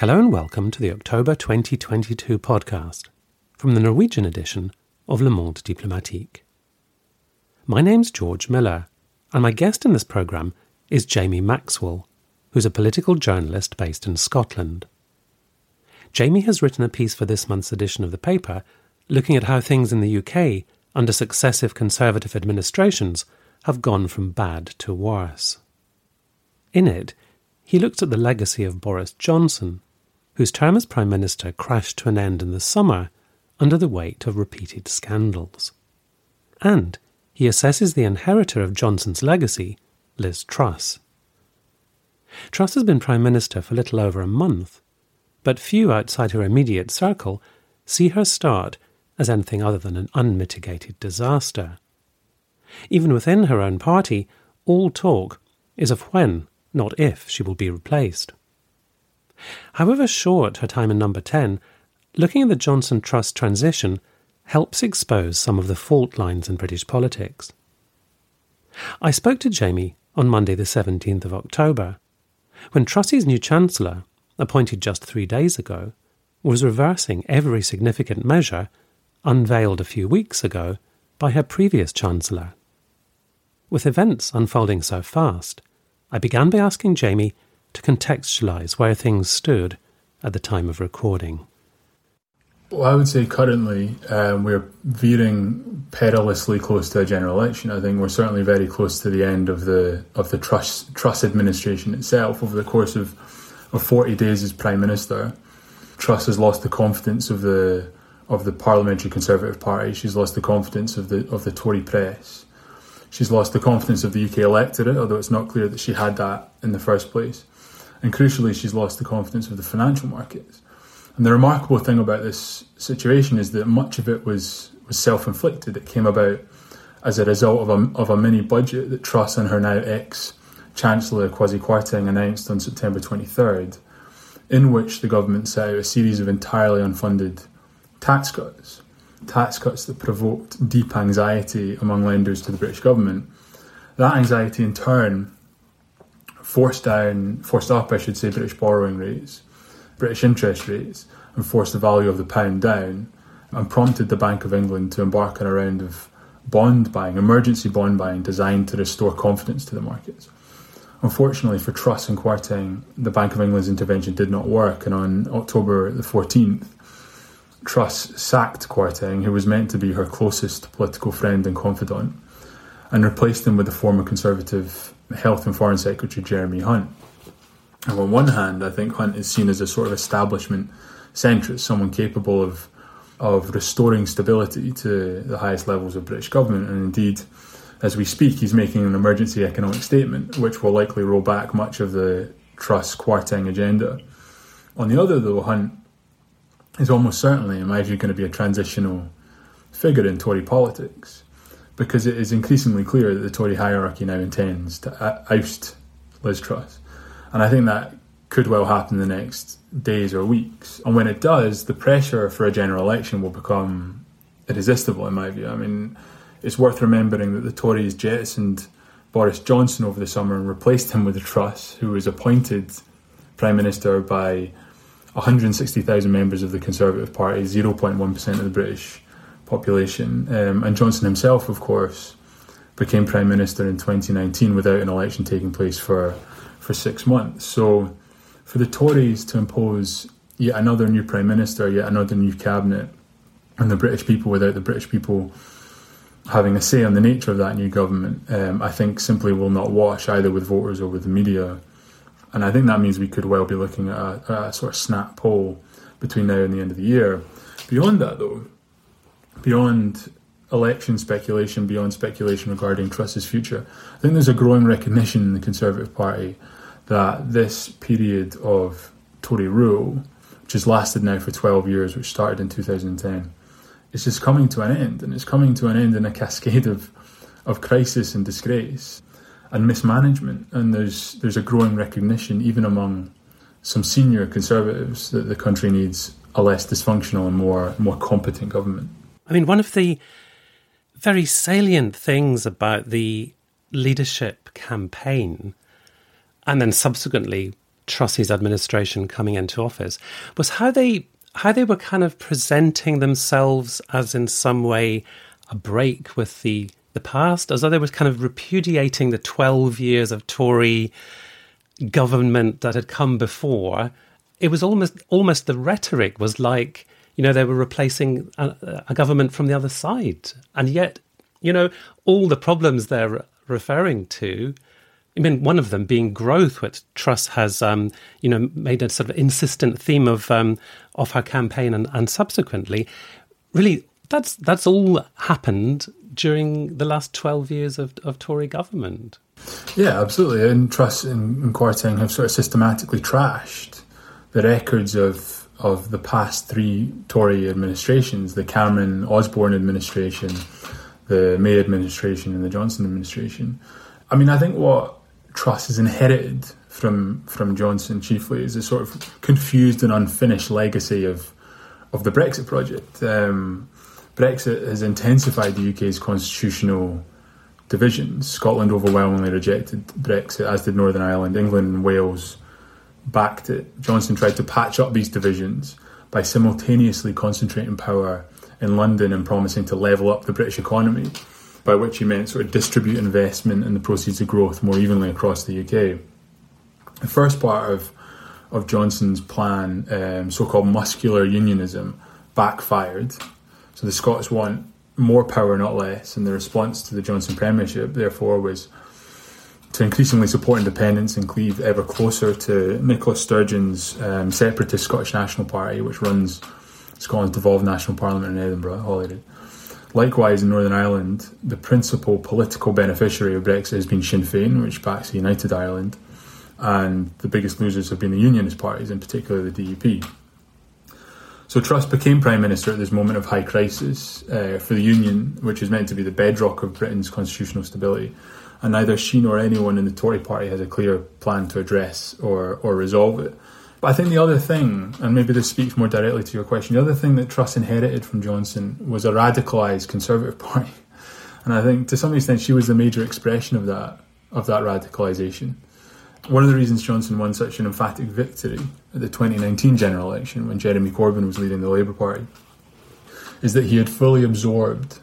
Hello and welcome to the October 2022 podcast from the Norwegian edition of Le Monde Diplomatique. My name's George Miller, and my guest in this programme is Jamie Maxwell, who's a political journalist based in Scotland. Jamie has written a piece for this month's edition of the paper looking at how things in the UK under successive Conservative administrations have gone from bad to worse. In it, he looks at the legacy of Boris Johnson whose term as Prime Minister crashed to an end in the summer under the weight of repeated scandals. And he assesses the inheritor of Johnson's legacy, Liz Truss. Truss has been Prime Minister for little over a month, but few outside her immediate circle see her start as anything other than an unmitigated disaster. Even within her own party, all talk is of when, not if, she will be replaced. However short her time in number 10, looking at the Johnson Truss transition helps expose some of the fault lines in British politics. I spoke to Jamie on Monday, the 17th of October, when Truss's new Chancellor, appointed just three days ago, was reversing every significant measure unveiled a few weeks ago by her previous Chancellor. With events unfolding so fast, I began by asking Jamie to contextualise where things stood at the time of recording? Well, I would say currently um, we're veering perilously close to a general election. I think we're certainly very close to the end of the of the Truss Truss administration itself. Over the course of of forty days as prime minister, Truss has lost the confidence of the of the parliamentary Conservative Party. She's lost the confidence of the of the Tory press. She's lost the confidence of the UK electorate, although it's not clear that she had that in the first place. And crucially, she's lost the confidence of the financial markets. And the remarkable thing about this situation is that much of it was, was self inflicted. It came about as a result of a, of a mini budget that Truss and her now ex Chancellor Kwasi Kwarteng announced on September 23rd, in which the government set out a series of entirely unfunded tax cuts. Tax cuts that provoked deep anxiety among lenders to the British government. That anxiety, in turn, forced down, forced up, I should say, British borrowing rates, British interest rates, and forced the value of the pound down, and prompted the Bank of England to embark on a round of bond buying, emergency bond buying, designed to restore confidence to the markets. Unfortunately for Truss and Kwarteng, the Bank of England's intervention did not work, and on October the 14th, Truss sacked Kwarteng, who was meant to be her closest political friend and confidant, and replaced him with the former Conservative Health and Foreign Secretary Jeremy Hunt. And on one hand, I think Hunt is seen as a sort of establishment centrist, someone capable of of restoring stability to the highest levels of British government. And indeed, as we speak, he's making an emergency economic statement, which will likely roll back much of the Truss Kwarteng agenda. On the other, though, Hunt is almost certainly, in my view, going to be a transitional figure in Tory politics because it is increasingly clear that the Tory hierarchy now intends to oust Liz Truss. And I think that could well happen in the next days or weeks. And when it does, the pressure for a general election will become irresistible, in my view. I mean, it's worth remembering that the Tories jettisoned Boris Johnson over the summer and replaced him with a Truss, who was appointed Prime Minister by 160,000 members of the Conservative Party, 0.1% of the British population. Um, and Johnson himself, of course, became prime minister in 2019 without an election taking place for for six months. So, for the Tories to impose yet another new prime minister, yet another new cabinet, and the British people without the British people having a say on the nature of that new government, um, I think simply will not wash either with voters or with the media. And I think that means we could well be looking at a, a sort of snap poll between now and the end of the year. Beyond that, though, beyond election speculation, beyond speculation regarding Truss's future, I think there's a growing recognition in the Conservative Party that this period of Tory rule, which has lasted now for 12 years, which started in 2010, is just coming to an end. And it's coming to an end in a cascade of, of crisis and disgrace and mismanagement. And there's, there's a growing recognition, even among some senior Conservatives, that the country needs a less dysfunctional and more, more competent government. I mean, one of the very salient things about the leadership campaign and then subsequently Truss's administration coming into office was how they how they were kind of presenting themselves as in some way a break with the the past, as though they were kind of repudiating the twelve years of Tory government that had come before. It was almost almost the rhetoric was like you know they were replacing a, a government from the other side, and yet you know all the problems they're referring to I mean, one of them being growth, which Truss has, um, you know, made a sort of insistent theme of um, of her campaign and, and subsequently. Really, that's that's all happened during the last twelve years of, of Tory government. Yeah, absolutely. And Truss and, and have sort of systematically trashed the records of of the past three Tory administrations: the Cameron Osborne administration, the May administration, and the Johnson administration. I mean, I think what Truss has inherited from from Johnson chiefly is a sort of confused and unfinished legacy of of the Brexit project. Um, Brexit has intensified the UK's constitutional divisions. Scotland overwhelmingly rejected Brexit, as did Northern Ireland. England and Wales backed it. Johnson tried to patch up these divisions by simultaneously concentrating power in London and promising to level up the British economy by which he meant sort of distribute investment and the proceeds of growth more evenly across the UK. The first part of of Johnson's plan, um, so-called muscular unionism, backfired. So the Scots want more power, not less, and the response to the Johnson premiership, therefore, was to increasingly support independence and cleave ever closer to Nicola Sturgeon's um, separatist Scottish National Party, which runs Scotland's devolved national parliament in Edinburgh, Holyrood. Likewise, in Northern Ireland, the principal political beneficiary of Brexit has been Sinn Féin, which backs United Ireland, and the biggest losers have been the Unionist parties, in particular the DUP. So Truss became Prime Minister at this moment of high crisis uh, for the Union, which is meant to be the bedrock of Britain's constitutional stability. And neither she nor anyone in the Tory party has a clear plan to address or, or resolve it. But I think the other thing, and maybe this speaks more directly to your question, the other thing that Truss inherited from Johnson was a radicalised Conservative Party, and I think to some extent she was the major expression of that of that radicalisation. One of the reasons Johnson won such an emphatic victory at the 2019 general election, when Jeremy Corbyn was leading the Labour Party, is that he had fully absorbed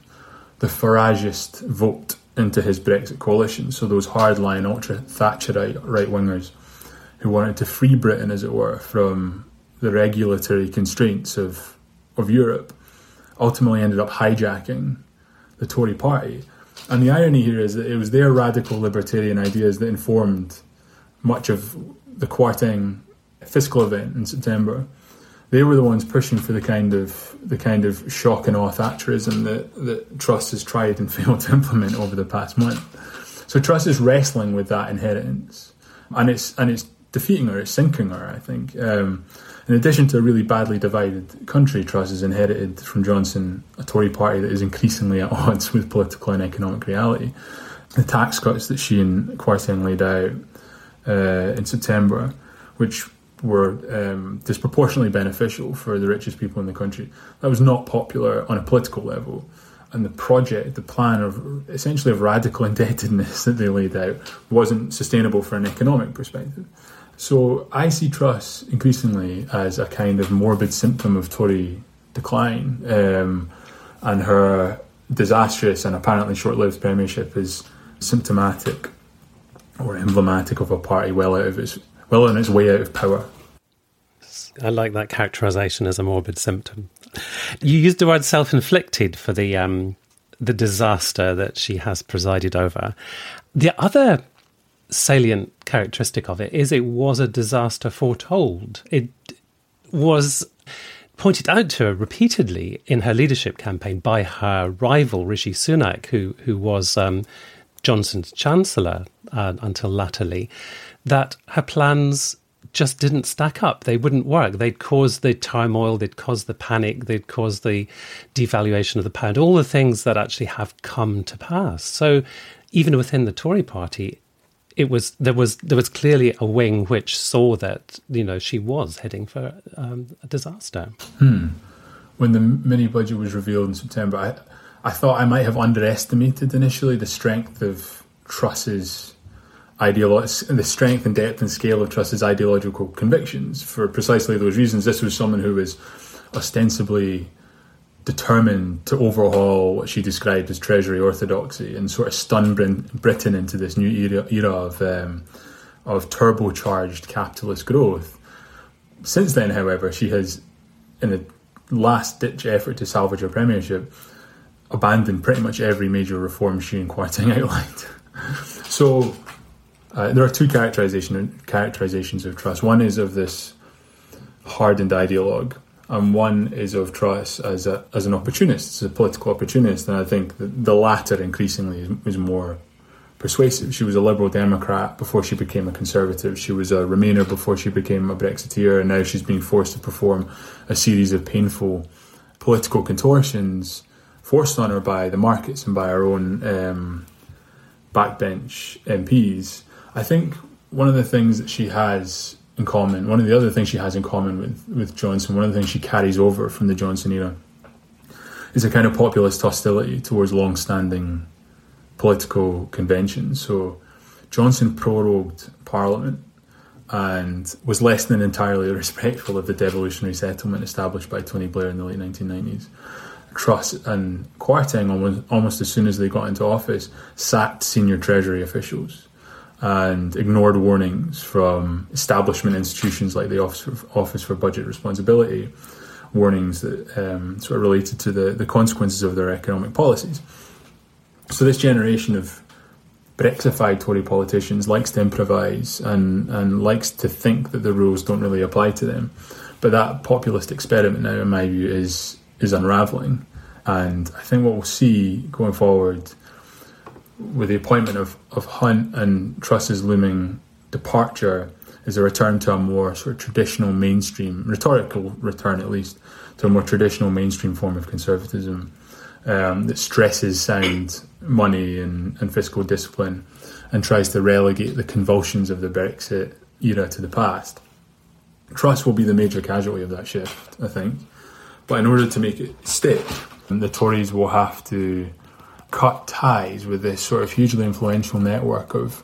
the Farageist vote into his Brexit coalition. So those hardline ultra Thatcherite right wingers who wanted to free Britain, as it were, from the regulatory constraints of of Europe, ultimately ended up hijacking the Tory party. And the irony here is that it was their radical libertarian ideas that informed much of the Kwarteng fiscal event in September. They were the ones pushing for the kind of the kind of shock and awe Thatcherism that, that Truss has tried and failed to implement over the past month. So Truss is wrestling with that inheritance, and it's and it's defeating her, it's sinking her, I think. Um, in addition to a really badly divided country, Truss has inherited from Johnson a Tory party that is increasingly at odds with political and economic reality. The tax cuts that she and Kwarteng laid out uh, in September, which were um, disproportionately beneficial for the richest people in the country, that was not popular on a political level. And the project, the plan of essentially of radical indebtedness that they laid out, wasn't sustainable for an economic perspective. So I see Truss increasingly as a kind of morbid symptom of Tory decline, um, and her disastrous and apparently short-lived premiership is symptomatic or emblematic of a party well out of its well on its way out of power. I like that characterization as a morbid symptom. You used the word self-inflicted for the um, the disaster that she has presided over. The other salient characteristic of it is it was a disaster foretold. It was pointed out to her repeatedly in her leadership campaign by her rival Rishi Sunak, who who was um, Johnson's chancellor uh, until latterly, that her plans just didn't stack up. They wouldn't work. They'd cause the turmoil, they'd cause the panic, they'd cause the devaluation of the pound, all the things that actually have come to pass. So even within the Tory party, it was there was there was clearly a wing which saw that you know she was heading for um, a disaster. Hmm. When the mini budget was revealed in September, I I thought I might have underestimated initially the strength of Truss's ideolo- the strength and depth and scale of Truss's ideological convictions. For precisely those reasons, this was someone who was ostensibly determined to overhaul what she described as Treasury orthodoxy and sort of stun Britain into this new era, era of um, of turbocharged capitalist growth. Since then, however, she has, in a last ditch effort to salvage her premiership, abandoned pretty much every major reform she and Kwarteng outlined. so uh, there are two characterization, characterizations of Truss. One is of this hardened ideologue, and one is of Truss as a, as an opportunist, as a political opportunist. And I think the latter increasingly is, is more persuasive. She was a Liberal Democrat before she became a Conservative. She was a Remainer before she became a Brexiteer, and now she's being forced to perform a series of painful political contortions forced on her by the markets and by her own um, backbench MPs. I think one of the things that she has in common, one of the other things she has in common with, with Johnson, one of the things she carries over from the Johnson era, is a kind of populist hostility towards long standing political conventions. So Johnson prorogued Parliament and was less than entirely respectful of the devolutionary settlement established by Tony Blair in the late 1990s. Truss and Kwarteng, almost, almost as soon as they got into office, sacked senior Treasury officials and ignored warnings from establishment institutions like the Office for, Office for Budget Responsibility, warnings that um, sort of related to the, the consequences of their economic policies. So this generation of Brexified Tory politicians likes to improvise and, and likes to think that the rules don't really apply to them. But that populist experiment now, in my view, is is unraveling. And I think what we'll see going forward with the appointment of, of Hunt and Truss's looming departure is a return to a more sort of traditional mainstream, rhetorical return at least, to a more traditional mainstream form of conservatism um, that stresses sound money and, and fiscal discipline and tries to relegate the convulsions of the Brexit era to the past. Truss will be the major casualty of that shift, I think. But in order to make it stick, the Tories will have to cut ties with this sort of hugely influential network of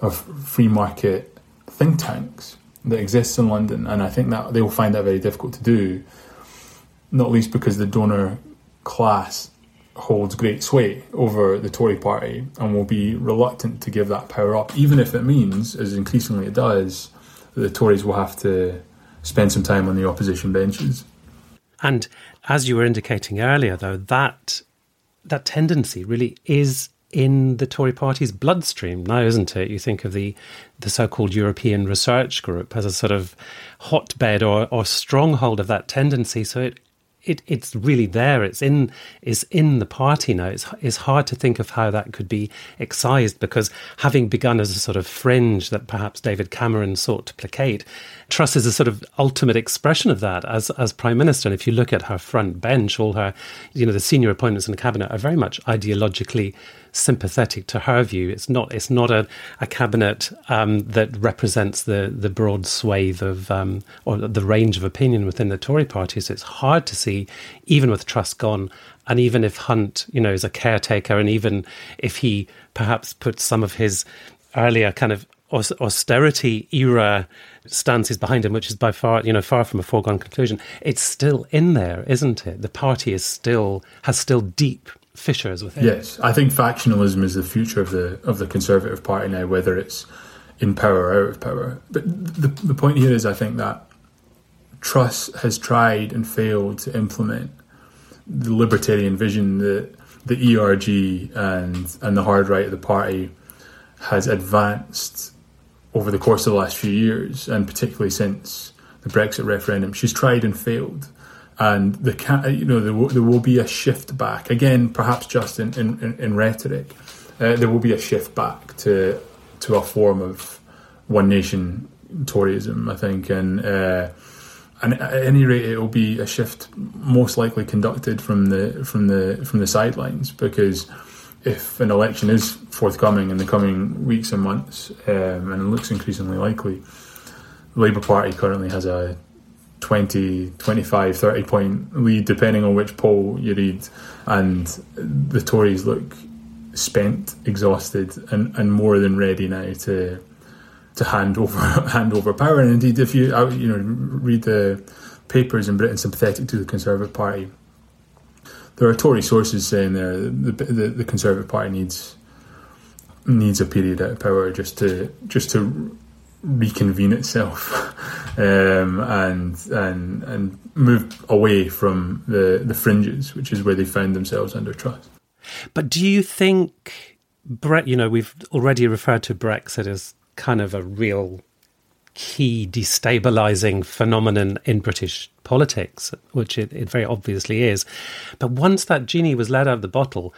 of free market think tanks that exists in London, and I think that they will find that very difficult to do, not least because the donor class holds great sway over the Tory party and will be reluctant to give that power up, even if it means, as increasingly it does, that the Tories will have to spend some time on the opposition benches. And as you were indicating earlier, though, that that tendency really is in the Tory party's bloodstream now, isn't it? You think of the the so-called European Research Group as a sort of hotbed or, or stronghold of that tendency. So it it, it's really there. It's in is in the party now. It's it's hard to think of how that could be excised because having begun as a sort of fringe that perhaps David Cameron sought to placate, Truss is a sort of ultimate expression of that as as prime minister. And if you look at her front bench, all her you know the senior appointments in the cabinet are very much ideologically sympathetic to her view. It's not it's not a, a cabinet um, that represents the the broad swathe of um, or the range of opinion within the Tory party. So it's hard to see, even with Truss gone, and even if Hunt, you know, is a caretaker, and even if he perhaps puts some of his earlier kind of austerity era stances behind him, which is by far, you know, far from a foregone conclusion. It's still in there, isn't it? The party is still has still deep fissures within. Yes, I think factionalism is the future of the of the Conservative Party now, whether it's in power or out of power. But the the point here is, I think that Truss has tried and failed to implement the libertarian vision that the ERG and and the hard right of the party has advanced over the course of the last few years, and particularly since the Brexit referendum. She's tried and failed and the you know there will, there will be a shift back again, perhaps just in in, in rhetoric. Uh, there will be a shift back to to a form of one nation Toryism, I think, and uh, and at any rate, it will be a shift most likely conducted from the from the from the sidelines because if an election is forthcoming in the coming weeks and months, um, and it looks increasingly likely, the Labour Party currently has a 20, 25, 30 point lead, depending on which poll you read. And the Tories look spent, exhausted, and, and more than ready now to to hand over hand over power. And indeed, if you uh, you know read the papers in Britain sympathetic to the Conservative Party, there are Tory sources saying there the, the, the Conservative Party needs needs a period out of power just to just to reconvene itself um, and and and move away from the the fringes, which is where they found themselves under Truss. But do you think, Brett? You know, we've already referred to Brexit as kind of a real key destabilizing phenomenon in British politics, which it, it very obviously is. But once that genie was let out of the bottle,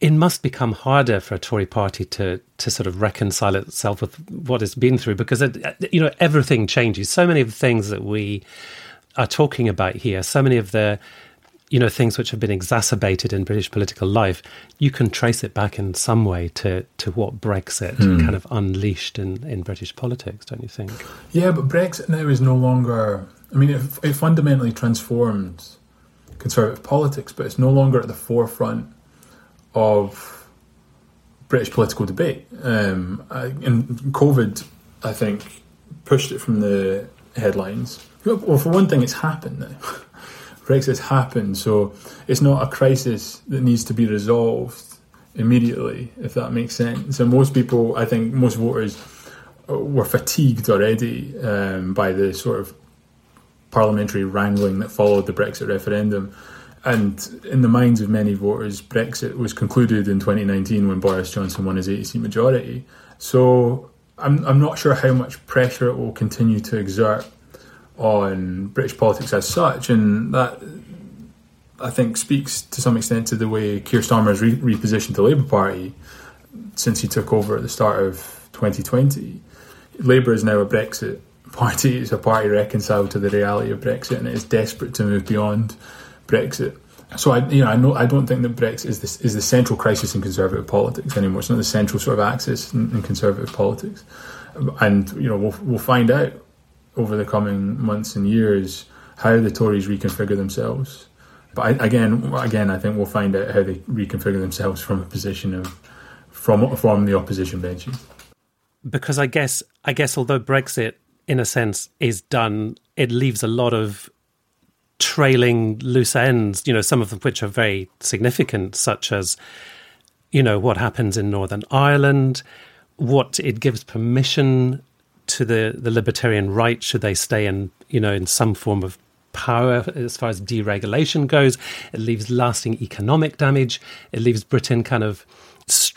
it must become harder for a Tory party to to sort of reconcile itself with what it's been through because it, you know everything changes. So many of the things that we are talking about here, so many of the you know things which have been exacerbated in British political life, you can trace it back in some way to to what Brexit hmm. kind of unleashed in in British politics, don't you think? Yeah, but Brexit now is no longer. I mean, it, it fundamentally transformed conservative politics, but it's no longer at the forefront of British political debate. Um, and COVID, I think, pushed it from the headlines. Well, for one thing, it's happened now. Brexit's happened, so it's not a crisis that needs to be resolved immediately, if that makes sense. And most people, I think, most voters were fatigued already um, by the sort of parliamentary wrangling that followed the Brexit referendum. And in the minds of many voters, Brexit was concluded in 2019 when Boris Johnson won his 80 seat majority. So I'm, I'm not sure how much pressure it will continue to exert on British politics as such. And that, I think, speaks to some extent to the way Keir Starmer has re- repositioned the Labour Party since he took over at the start of 2020. Labour is now a Brexit party. It's a party reconciled to the reality of Brexit and it is desperate to move beyond Brexit. So I, you know, I know I don't think that Brexit is this is the central crisis in conservative politics anymore. It's not the central sort of axis in, in conservative politics, and you know we'll we'll find out over the coming months and years how the Tories reconfigure themselves. But I, again, again, I think we'll find out how they reconfigure themselves from a position of from from the opposition benches. Because I guess I guess although Brexit, in a sense, is done, it leaves a lot of trailing loose ends, you know, some of which are very significant, such as, you know, what happens in Northern Ireland, what it gives permission to the, the libertarian right should they stay in, you know, in some form of power as far as deregulation goes. It leaves lasting economic damage. It leaves Britain kind of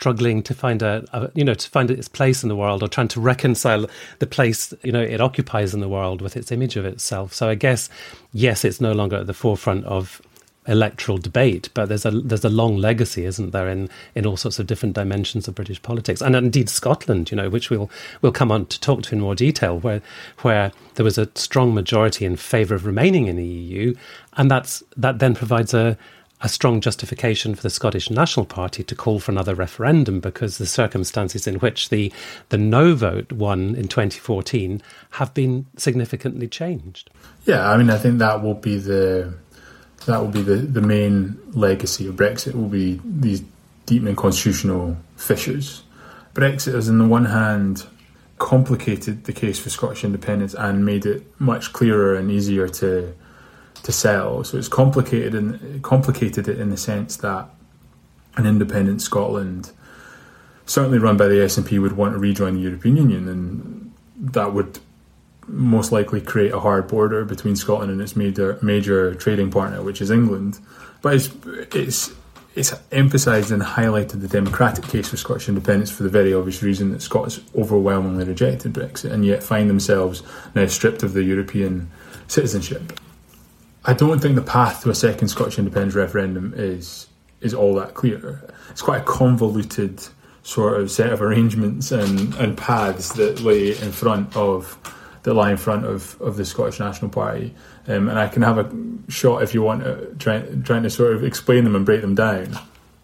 struggling to find a, a, you know to find its place in the world or trying to reconcile the place you know it occupies in the world with its image of itself. So i guess yes it's no longer at the forefront of electoral debate but there's a there's a long legacy isn't there in in all sorts of different dimensions of british politics and indeed scotland you know which we'll we'll come on to talk to in more detail where where there was a strong majority in favor of remaining in the eu and that's that then provides a a strong justification for the Scottish National Party to call for another referendum because the circumstances in which the, the no vote won in 2014 have been significantly changed. Yeah, I mean, I think that will be the that will be the, the main legacy of Brexit will be these deepening constitutional fissures. Brexit has, on the one hand, complicated the case for Scottish independence and made it much clearer and easier to to sell. So it's complicated and complicated it in the sense that an independent Scotland, certainly run by the SNP, would want to rejoin the European Union, and that would most likely create a hard border between Scotland and its major major trading partner, which is England. But it's it's it's emphasised and highlighted the democratic case for Scottish independence for the very obvious reason that Scots overwhelmingly rejected Brexit and yet find themselves now stripped of their European citizenship. I don't think the path to a second Scottish independence referendum is is all that clear. It's quite a convoluted sort of set of arrangements and, and paths that lay in front of that lie in front of, of the Scottish National Party. Um, and I can have a shot if you want to try, trying to sort of explain them and break them down.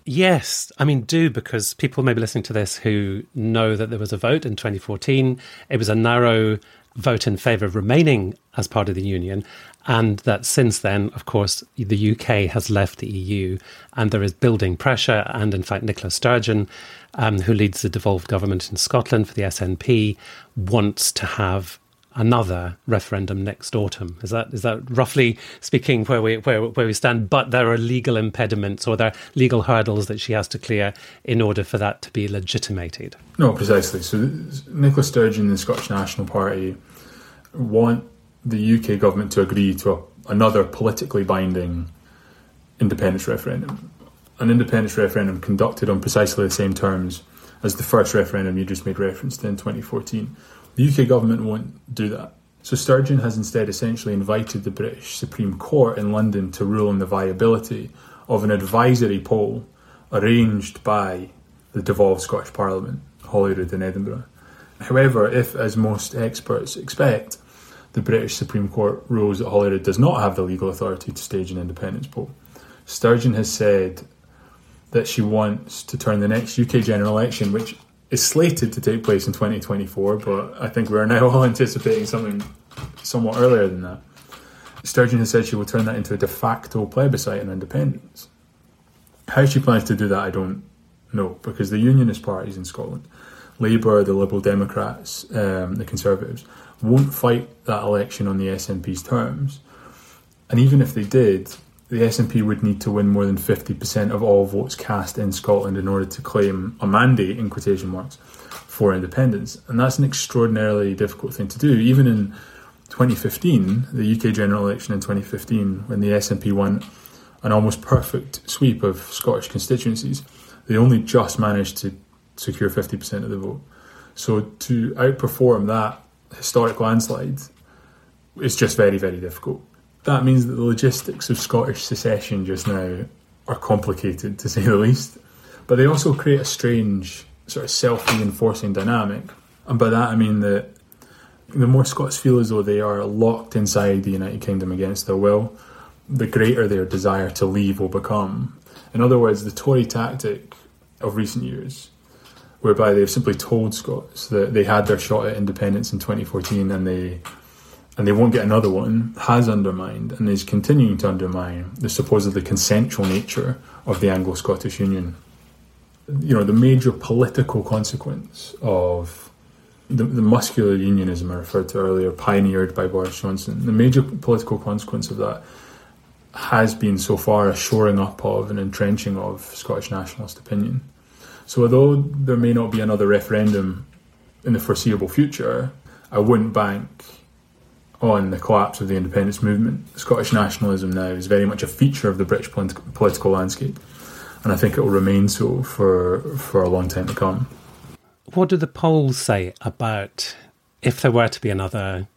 Yes, I mean, do because people may be listening to this who know that there was a vote in 2014. It was a narrow vote in favour of remaining as part of the Union, and that since then, of course, the UK has left the EU, and there is building pressure. And in fact, Nicola Sturgeon, um, who leads the devolved government in Scotland for the SNP, wants to have another referendum next autumn. Is that is that roughly speaking where we where where we stand? But there are legal impediments or there are legal hurdles that she has to clear in order for that to be legitimated. No, precisely. So Nicola Sturgeon and the Scottish National Party want the UK government to agree to a, another politically binding independence referendum. An independence referendum conducted on precisely the same terms as the first referendum you just made reference to in 2014 the UK government won't do that. So Sturgeon has instead essentially invited the British Supreme Court in London to rule on the viability of an advisory poll arranged by the devolved Scottish Parliament, Holyrood in Edinburgh. However, if, as most experts expect, the British Supreme Court rules that Holyrood does not have the legal authority to stage an independence poll, Sturgeon has said that she wants to turn the next UK general election, which is slated to take place in 2024, but I think we're now all anticipating something somewhat earlier than that. Sturgeon has said she will turn that into a de facto plebiscite on independence. How she plans to do that, I don't know, because the unionist parties in Scotland, Labour, the Liberal Democrats, um, the Conservatives, won't fight that election on the SNP's terms. And even if they did, the SNP would need to win more than 50% of all votes cast in Scotland in order to claim a mandate, in quotation marks, for independence. And that's an extraordinarily difficult thing to do. Even in 2015, the UK general election in 2015, when the SNP won an almost perfect sweep of Scottish constituencies, they only just managed to secure 50% of the vote. So to outperform that historic landslide is just very, very difficult that means that the logistics of Scottish secession just now are complicated, to say the least. But they also create a strange, sort of self reinforcing dynamic. And by that I mean that the more Scots feel as though they are locked inside the United Kingdom against their will, the greater their desire to leave will become. In other words, the Tory tactic of recent years, whereby they've simply told Scots that they had their shot at independence in 2014 and they and they won't get another one, has undermined and is continuing to undermine the supposedly consensual nature of the Anglo Scottish Union. You know, the major political consequence of the, the, muscular unionism I referred to earlier, pioneered by Boris Johnson, the major political consequence of that has been so far a shoring up of and entrenching of Scottish nationalist opinion. So, although there may not be another referendum in the foreseeable future, I wouldn't bank on the collapse of the independence movement. Scottish nationalism now is very much a feature of the British political landscape, and I think it will remain so for for a long time to come. What do the polls say about if there were to be another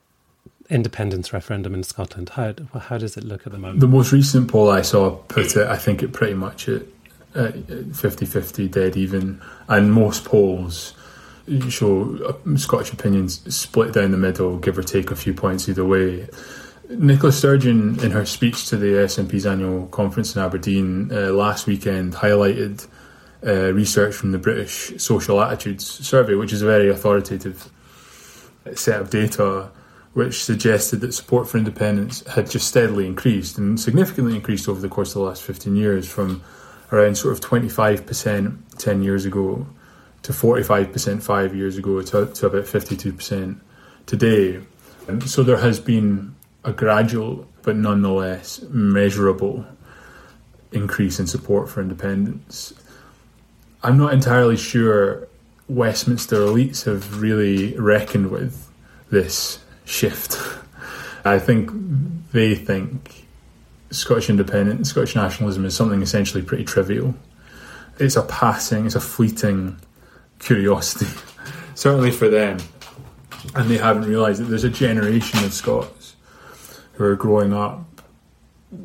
independence referendum in Scotland? How how does it look at the moment? The most recent poll I saw put it, I think it pretty much at, at 50-50 dead even, and most polls show uh, Scottish opinions split down the middle, give or take a few points either way. Nicola Sturgeon, in her speech to the SNP's annual conference in Aberdeen uh, last weekend, highlighted uh, research from the British Social Attitudes Survey, which is a very authoritative set of data, which suggested that support for independence had just steadily increased and significantly increased over the course of the last 15 years from around sort of 25% 10 years ago to 45% five years ago to, to about 52% today. And so there has been a gradual but nonetheless measurable increase in support for independence. I'm not entirely sure Westminster elites have really reckoned with this shift. I think they think Scottish independence, Scottish nationalism is something essentially pretty trivial. It's a passing, it's a fleeting curiosity, certainly for them. And they haven't realised that there's a generation of Scots who are growing up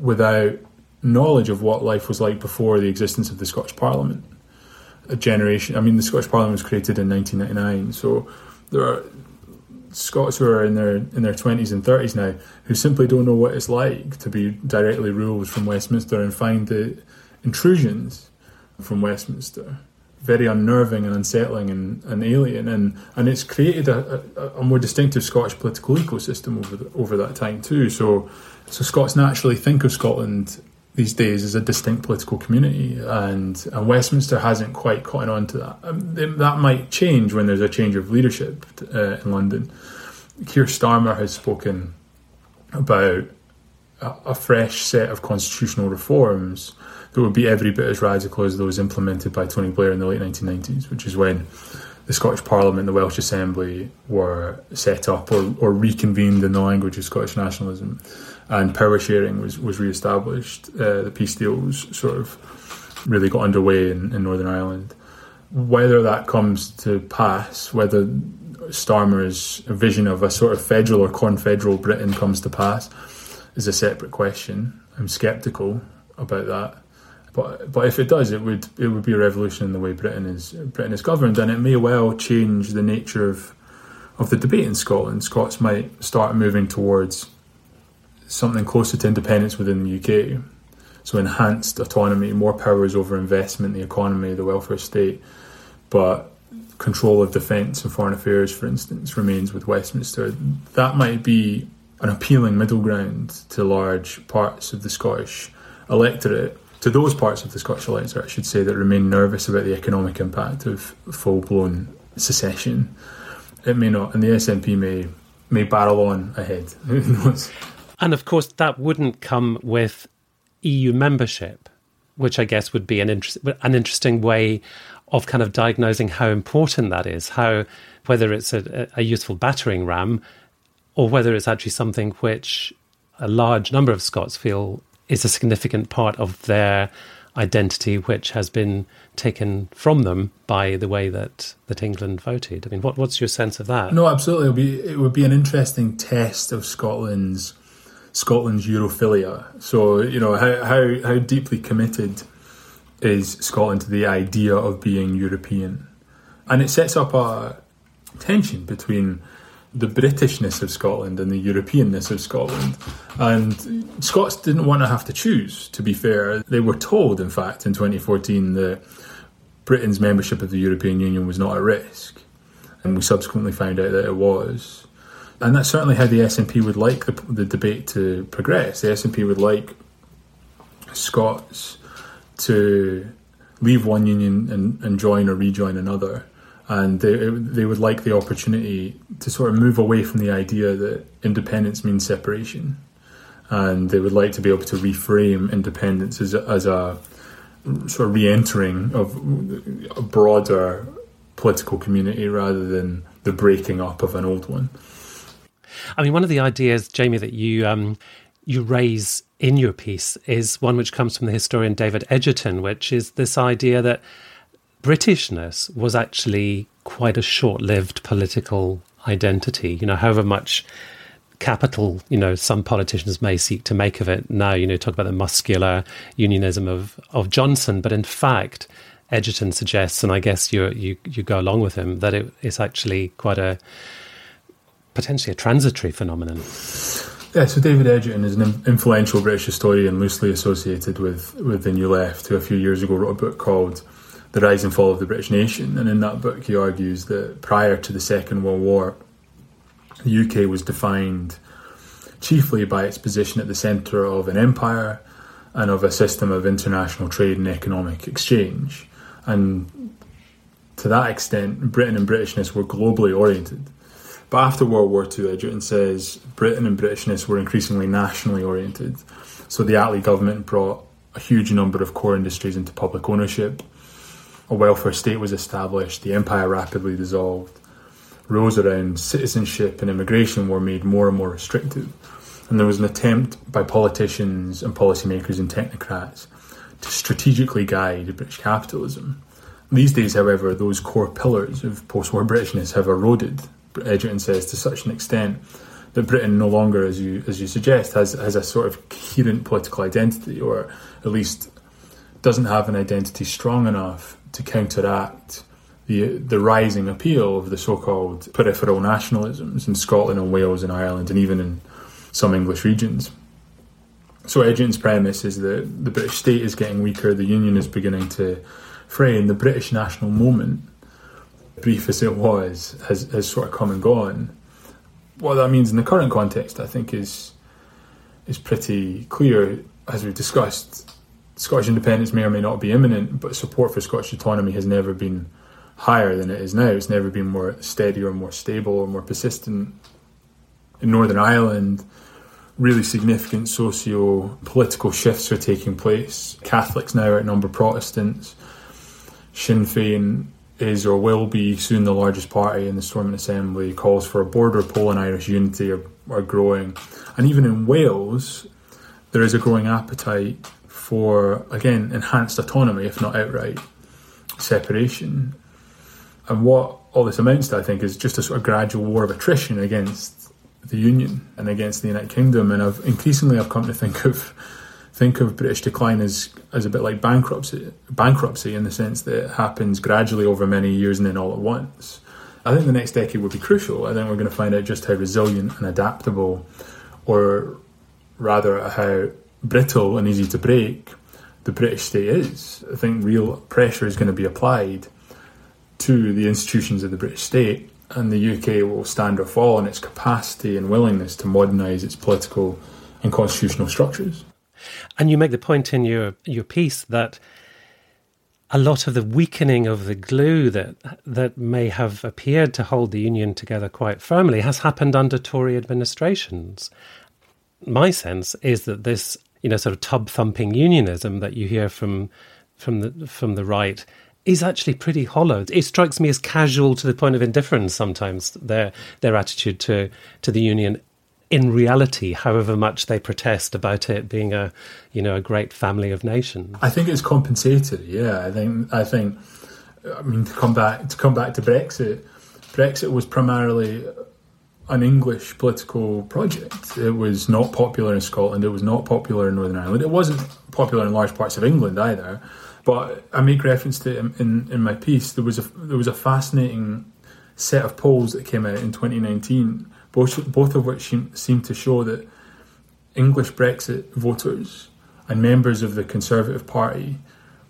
without knowledge of what life was like before the existence of the Scottish Parliament. A generation, I mean, the Scottish Parliament was created in 1999, so there are Scots who are in their in their 20s and 30s now who simply don't know what it's like to be directly ruled from Westminster and find the intrusions from Westminster very unnerving and unsettling and, and alien, and, and it's created a, a, a more distinctive Scottish political ecosystem over the, over that time too. So, so Scots naturally think of Scotland these days as a distinct political community, and, and Westminster hasn't quite caught on to that. Um, that might change when there's a change of leadership uh, in London. Keir Starmer has spoken about a, fresh set of constitutional reforms that would be every bit as radical as those implemented by Tony Blair in the late 1990s, which is when the Scottish Parliament, and the Welsh Assembly were set up or, or reconvened in the language of Scottish nationalism, and power sharing was, was re established. Uh, the peace deals sort of really got underway in, in Northern Ireland. Whether that comes to pass, whether Starmer's vision of a sort of federal or confederal Britain comes to pass, is a separate question. I'm sceptical about that. But but if it does, it would it would be a revolution in the way Britain is Britain is governed, and it may well change the nature of of the debate in Scotland. Scots might start moving towards something closer to independence within the UK. So enhanced autonomy, more powers over investment, the economy, the welfare state, but control of defence and foreign affairs, for instance, remains with Westminster. That might be an appealing middle ground to large parts of the Scottish electorate to those parts of the Scottish electorate, I should say, that remain nervous about the economic impact of full blown secession. It may not, and the SNP may may barrel on ahead. And of course, that wouldn't come with EU membership, which I guess would be an an interesting way of kind of diagnosing how important that is. How whether it's a, a useful battering ram, or whether it's actually something which a large number of Scots feel is a significant part of their identity, which has been taken from them by the way that, that England voted. I mean, what, what's your sense of that? No, absolutely. It would be it would be an interesting test of Scotland's Scotland's Europhilia. So you know how how how deeply committed is Scotland to the idea of being European, and it sets up a tension between the Britishness of Scotland and the Europeanness of Scotland. And Scots didn't want to have to choose, to be fair. They were told, in fact, in 2014 that Britain's membership of the European Union was not at risk. And we subsequently found out that it was. And that's certainly how the SNP would like the, the debate to progress. The SNP would like Scots to leave one union and, and join or rejoin another and they they would like the opportunity to sort of move away from the idea that independence means separation, and they would like to be able to reframe independence as a, as a sort of re-entering of a broader political community rather than the breaking up of an old one. I mean, one of the ideas, Jamie, that you um, you raise in your piece is one which comes from the historian David Edgerton, which is this idea that Britishness was actually quite a short lived political identity. You know, however much capital, you know, some politicians may seek to make of it now, you know, talk about the muscular unionism of, of Johnson, but in fact, Edgerton suggests, and I guess you you you go along with him, that it is actually quite a potentially a transitory phenomenon. Yeah, so David Edgerton is an influential British historian loosely associated with, with the New Left, who a few years ago wrote a book called the Rise and Fall of the British Nation. And in that book, he argues that prior to the Second World War, the UK was defined chiefly by its position at the centre of an empire and of a system of international trade and economic exchange. And to that extent, Britain and Britishness were globally oriented. But after World War II, Edgerton says Britain and Britishness were increasingly nationally oriented. So the Attlee government brought a huge number of core industries into public ownership a welfare state was established, the empire rapidly dissolved. Rules around citizenship and immigration were made more and more restrictive, and there was an attempt by politicians and policymakers and technocrats to strategically guide British capitalism. These days, however, those core pillars of post war Britishness have eroded, Edgerton says, to such an extent that Britain no longer, as you, as you suggest, has, has a sort of coherent political identity, or at least doesn't have an identity strong enough to counteract the the rising appeal of the so-called peripheral nationalisms in Scotland and Wales and Ireland and even in some English regions. So Edgerton's premise is that the British state is getting weaker, the Union is beginning to fray, and the British national moment, brief as it was, has, has sort of come and gone. What that means in the current context, I think, is is pretty clear. As we've discussed, Scottish independence may or may not be imminent, but support for Scottish autonomy has never been higher than it is now. It's never been more steady or more stable or more persistent. In Northern Ireland, really significant socio political shifts are taking place. Catholics now outnumber Protestants. Sinn Féin is or will be soon the largest party in the Stormont Assembly. Calls for a border poll and Irish unity are, are growing. And even in Wales, there is a growing appetite for, again, enhanced autonomy, if not outright separation. And what all this amounts to, I think, is just a sort of gradual war of attrition against the Union and against the United Kingdom. And I've increasingly I've come to think of think of British decline as as a bit like bankruptcy bankruptcy in the sense that it happens gradually over many years and then all at once. I think the next decade will be crucial. I think we're going to find out just how resilient and adaptable, or rather how brittle and easy to break the British state is. I think real pressure is going to be applied to the institutions of the British state, and the UK will stand or fall in its capacity and willingness to modernise its political and constitutional structures. And you make the point in your your piece that a lot of the weakening of the glue that that may have appeared to hold the union together quite firmly has happened under Tory administrations. My sense is that this, you know, sort of tub thumping unionism that you hear from from the from the right is actually pretty hollow. It strikes me as casual to the point of indifference sometimes their their attitude to to the union in reality, however much they protest about it being a you know a great family of nations. I think it's compensated, Yeah, I think I think I mean to come back to come back to Brexit. Brexit was primarily an English political project. It was not popular in Scotland. It was not popular in Northern Ireland. It wasn't popular in large parts of England either. But I make reference to it in, in my piece. There was a there was a fascinating set of polls that came out in 2019, both both of which seem to show that English Brexit voters and members of the Conservative Party,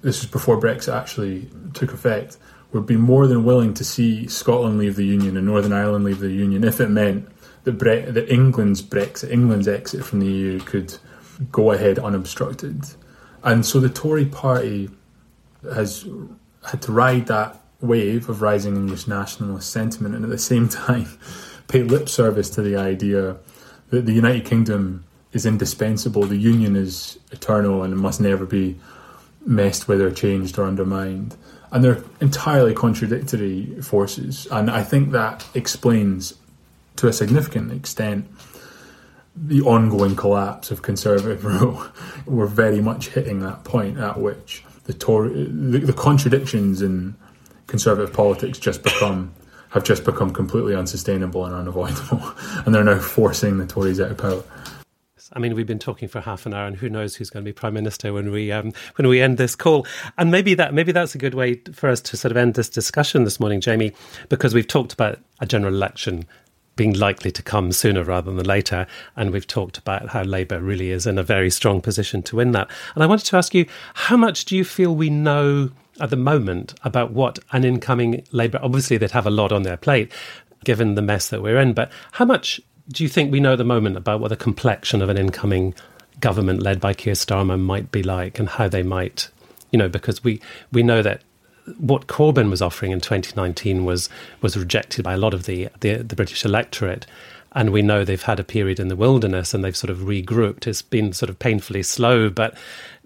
this was before Brexit actually took effect, would be more than willing to see Scotland leave the Union and Northern Ireland leave the Union if it meant that, Bre- that England's Brexit, England's exit from the EU could go ahead unobstructed. And so the Tory party has had to ride that wave of rising English nationalist sentiment and at the same time pay lip service to the idea that the United Kingdom is indispensable, the Union is eternal and must never be messed with or changed or undermined. And they're entirely contradictory forces. And I think that explains, to a significant extent, the ongoing collapse of conservative rule. We're very much hitting that point at which the Tory, the, the contradictions in conservative politics just become have just become completely unsustainable and unavoidable, and they're now forcing the Tories out of power. I mean, we've been talking for half an hour, and who knows who's going to be prime minister when we um, when we end this call? And maybe that maybe that's a good way for us to sort of end this discussion this morning, Jamie, because we've talked about a general election being likely to come sooner rather than later. And we've talked about how Labour really is in a very strong position to win that. And I wanted to ask you, how much do you feel we know at the moment about what an incoming Labour, obviously they'd have a lot on their plate given the mess that we're in, but how much do you think we know at the moment about what the complexion of an incoming government led by Keir Starmer might be like and how they might, you know, because we, we know that what Corbyn was offering in 2019 was was rejected by a lot of the, the, the British electorate. And we know they've had a period in the wilderness and they've sort of regrouped. It's been sort of painfully slow, but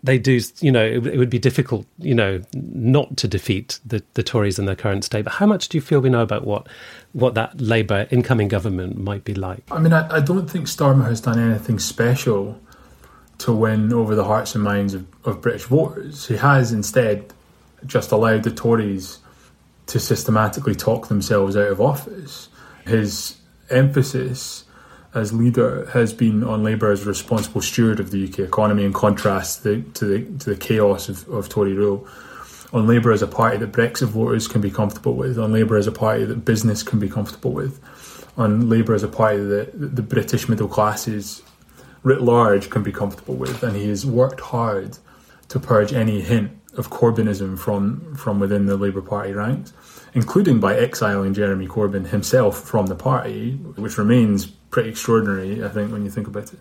they do, you know, it, it, would be difficult, you know, not to defeat the, the Tories in their current state. But how much do you feel we know about what what that Labour incoming government might be like? I mean, I, I don't think Starmer has done anything special to win over the hearts and minds of, of British voters. He has instead just allowed the Tories to systematically talk themselves out of office. His emphasis as leader has been on Labour as a responsible steward of the UK economy, in contrast to the, to the, to the chaos of, of Tory rule. On Labour as a party that Brexit voters can be comfortable with, on Labour as a party that business can be comfortable with, on Labour as a party that the British middle classes writ large can be comfortable with. And he has worked hard to purge any hint of Corbynism from from within the Labour Party ranks, including by exiling Jeremy Corbyn himself from the party, which remains pretty extraordinary, I think, when you think about it.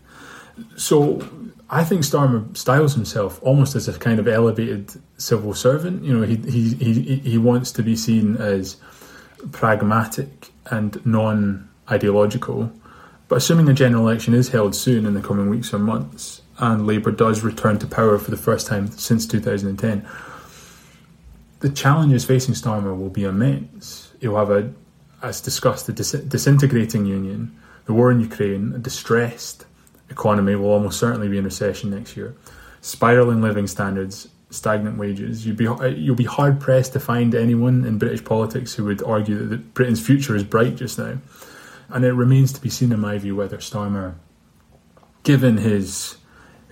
So I think Starmer styles himself almost as a kind of elevated civil servant. You know, he he he, he wants to be seen as pragmatic and non ideological. But assuming a general election is held soon in the coming weeks or months, and Labour does return to power for the first time since 2010, the challenges facing Starmer will be immense. He'll have a, as discussed, a dis- disintegrating union, the war in Ukraine, a distressed economy will almost certainly be in recession next year, spiraling living standards, stagnant wages. You'd be uh, you'll be hard pressed to find anyone in British politics who would argue that Britain's future is bright just now. And it remains to be seen, in my view, whether Starmer, given his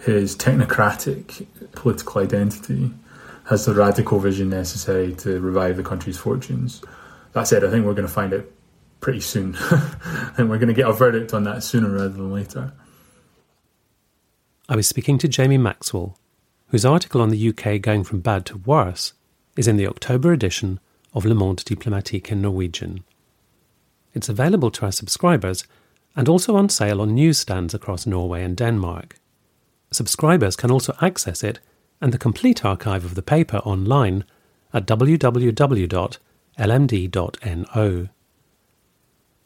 his technocratic political identity, has the radical vision necessary to revive the country's fortunes. That said, I think we're going to find out pretty soon, and we're going to get a verdict on that sooner rather than later. I was speaking to Jamie Maxwell, whose article on the UK going from bad to worse is in the October edition of Le Monde Diplomatique in Norwegian. It's available to our subscribers and also on sale on newsstands across Norway and Denmark. Subscribers can also access it and the complete archive of the paper online at www.lmd.no.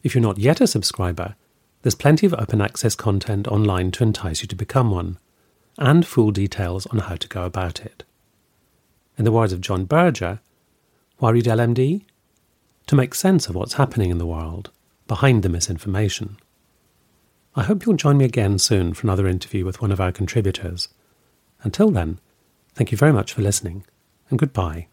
If you're not yet a subscriber, there's plenty of open access content online to entice you to become one, and full details on how to go about it. In the words of John Berger, why read LMD? To make sense of what's happening in the world, behind the misinformation. I hope you'll join me again soon for another interview with one of our contributors. Until then, thank you very much for listening, and goodbye.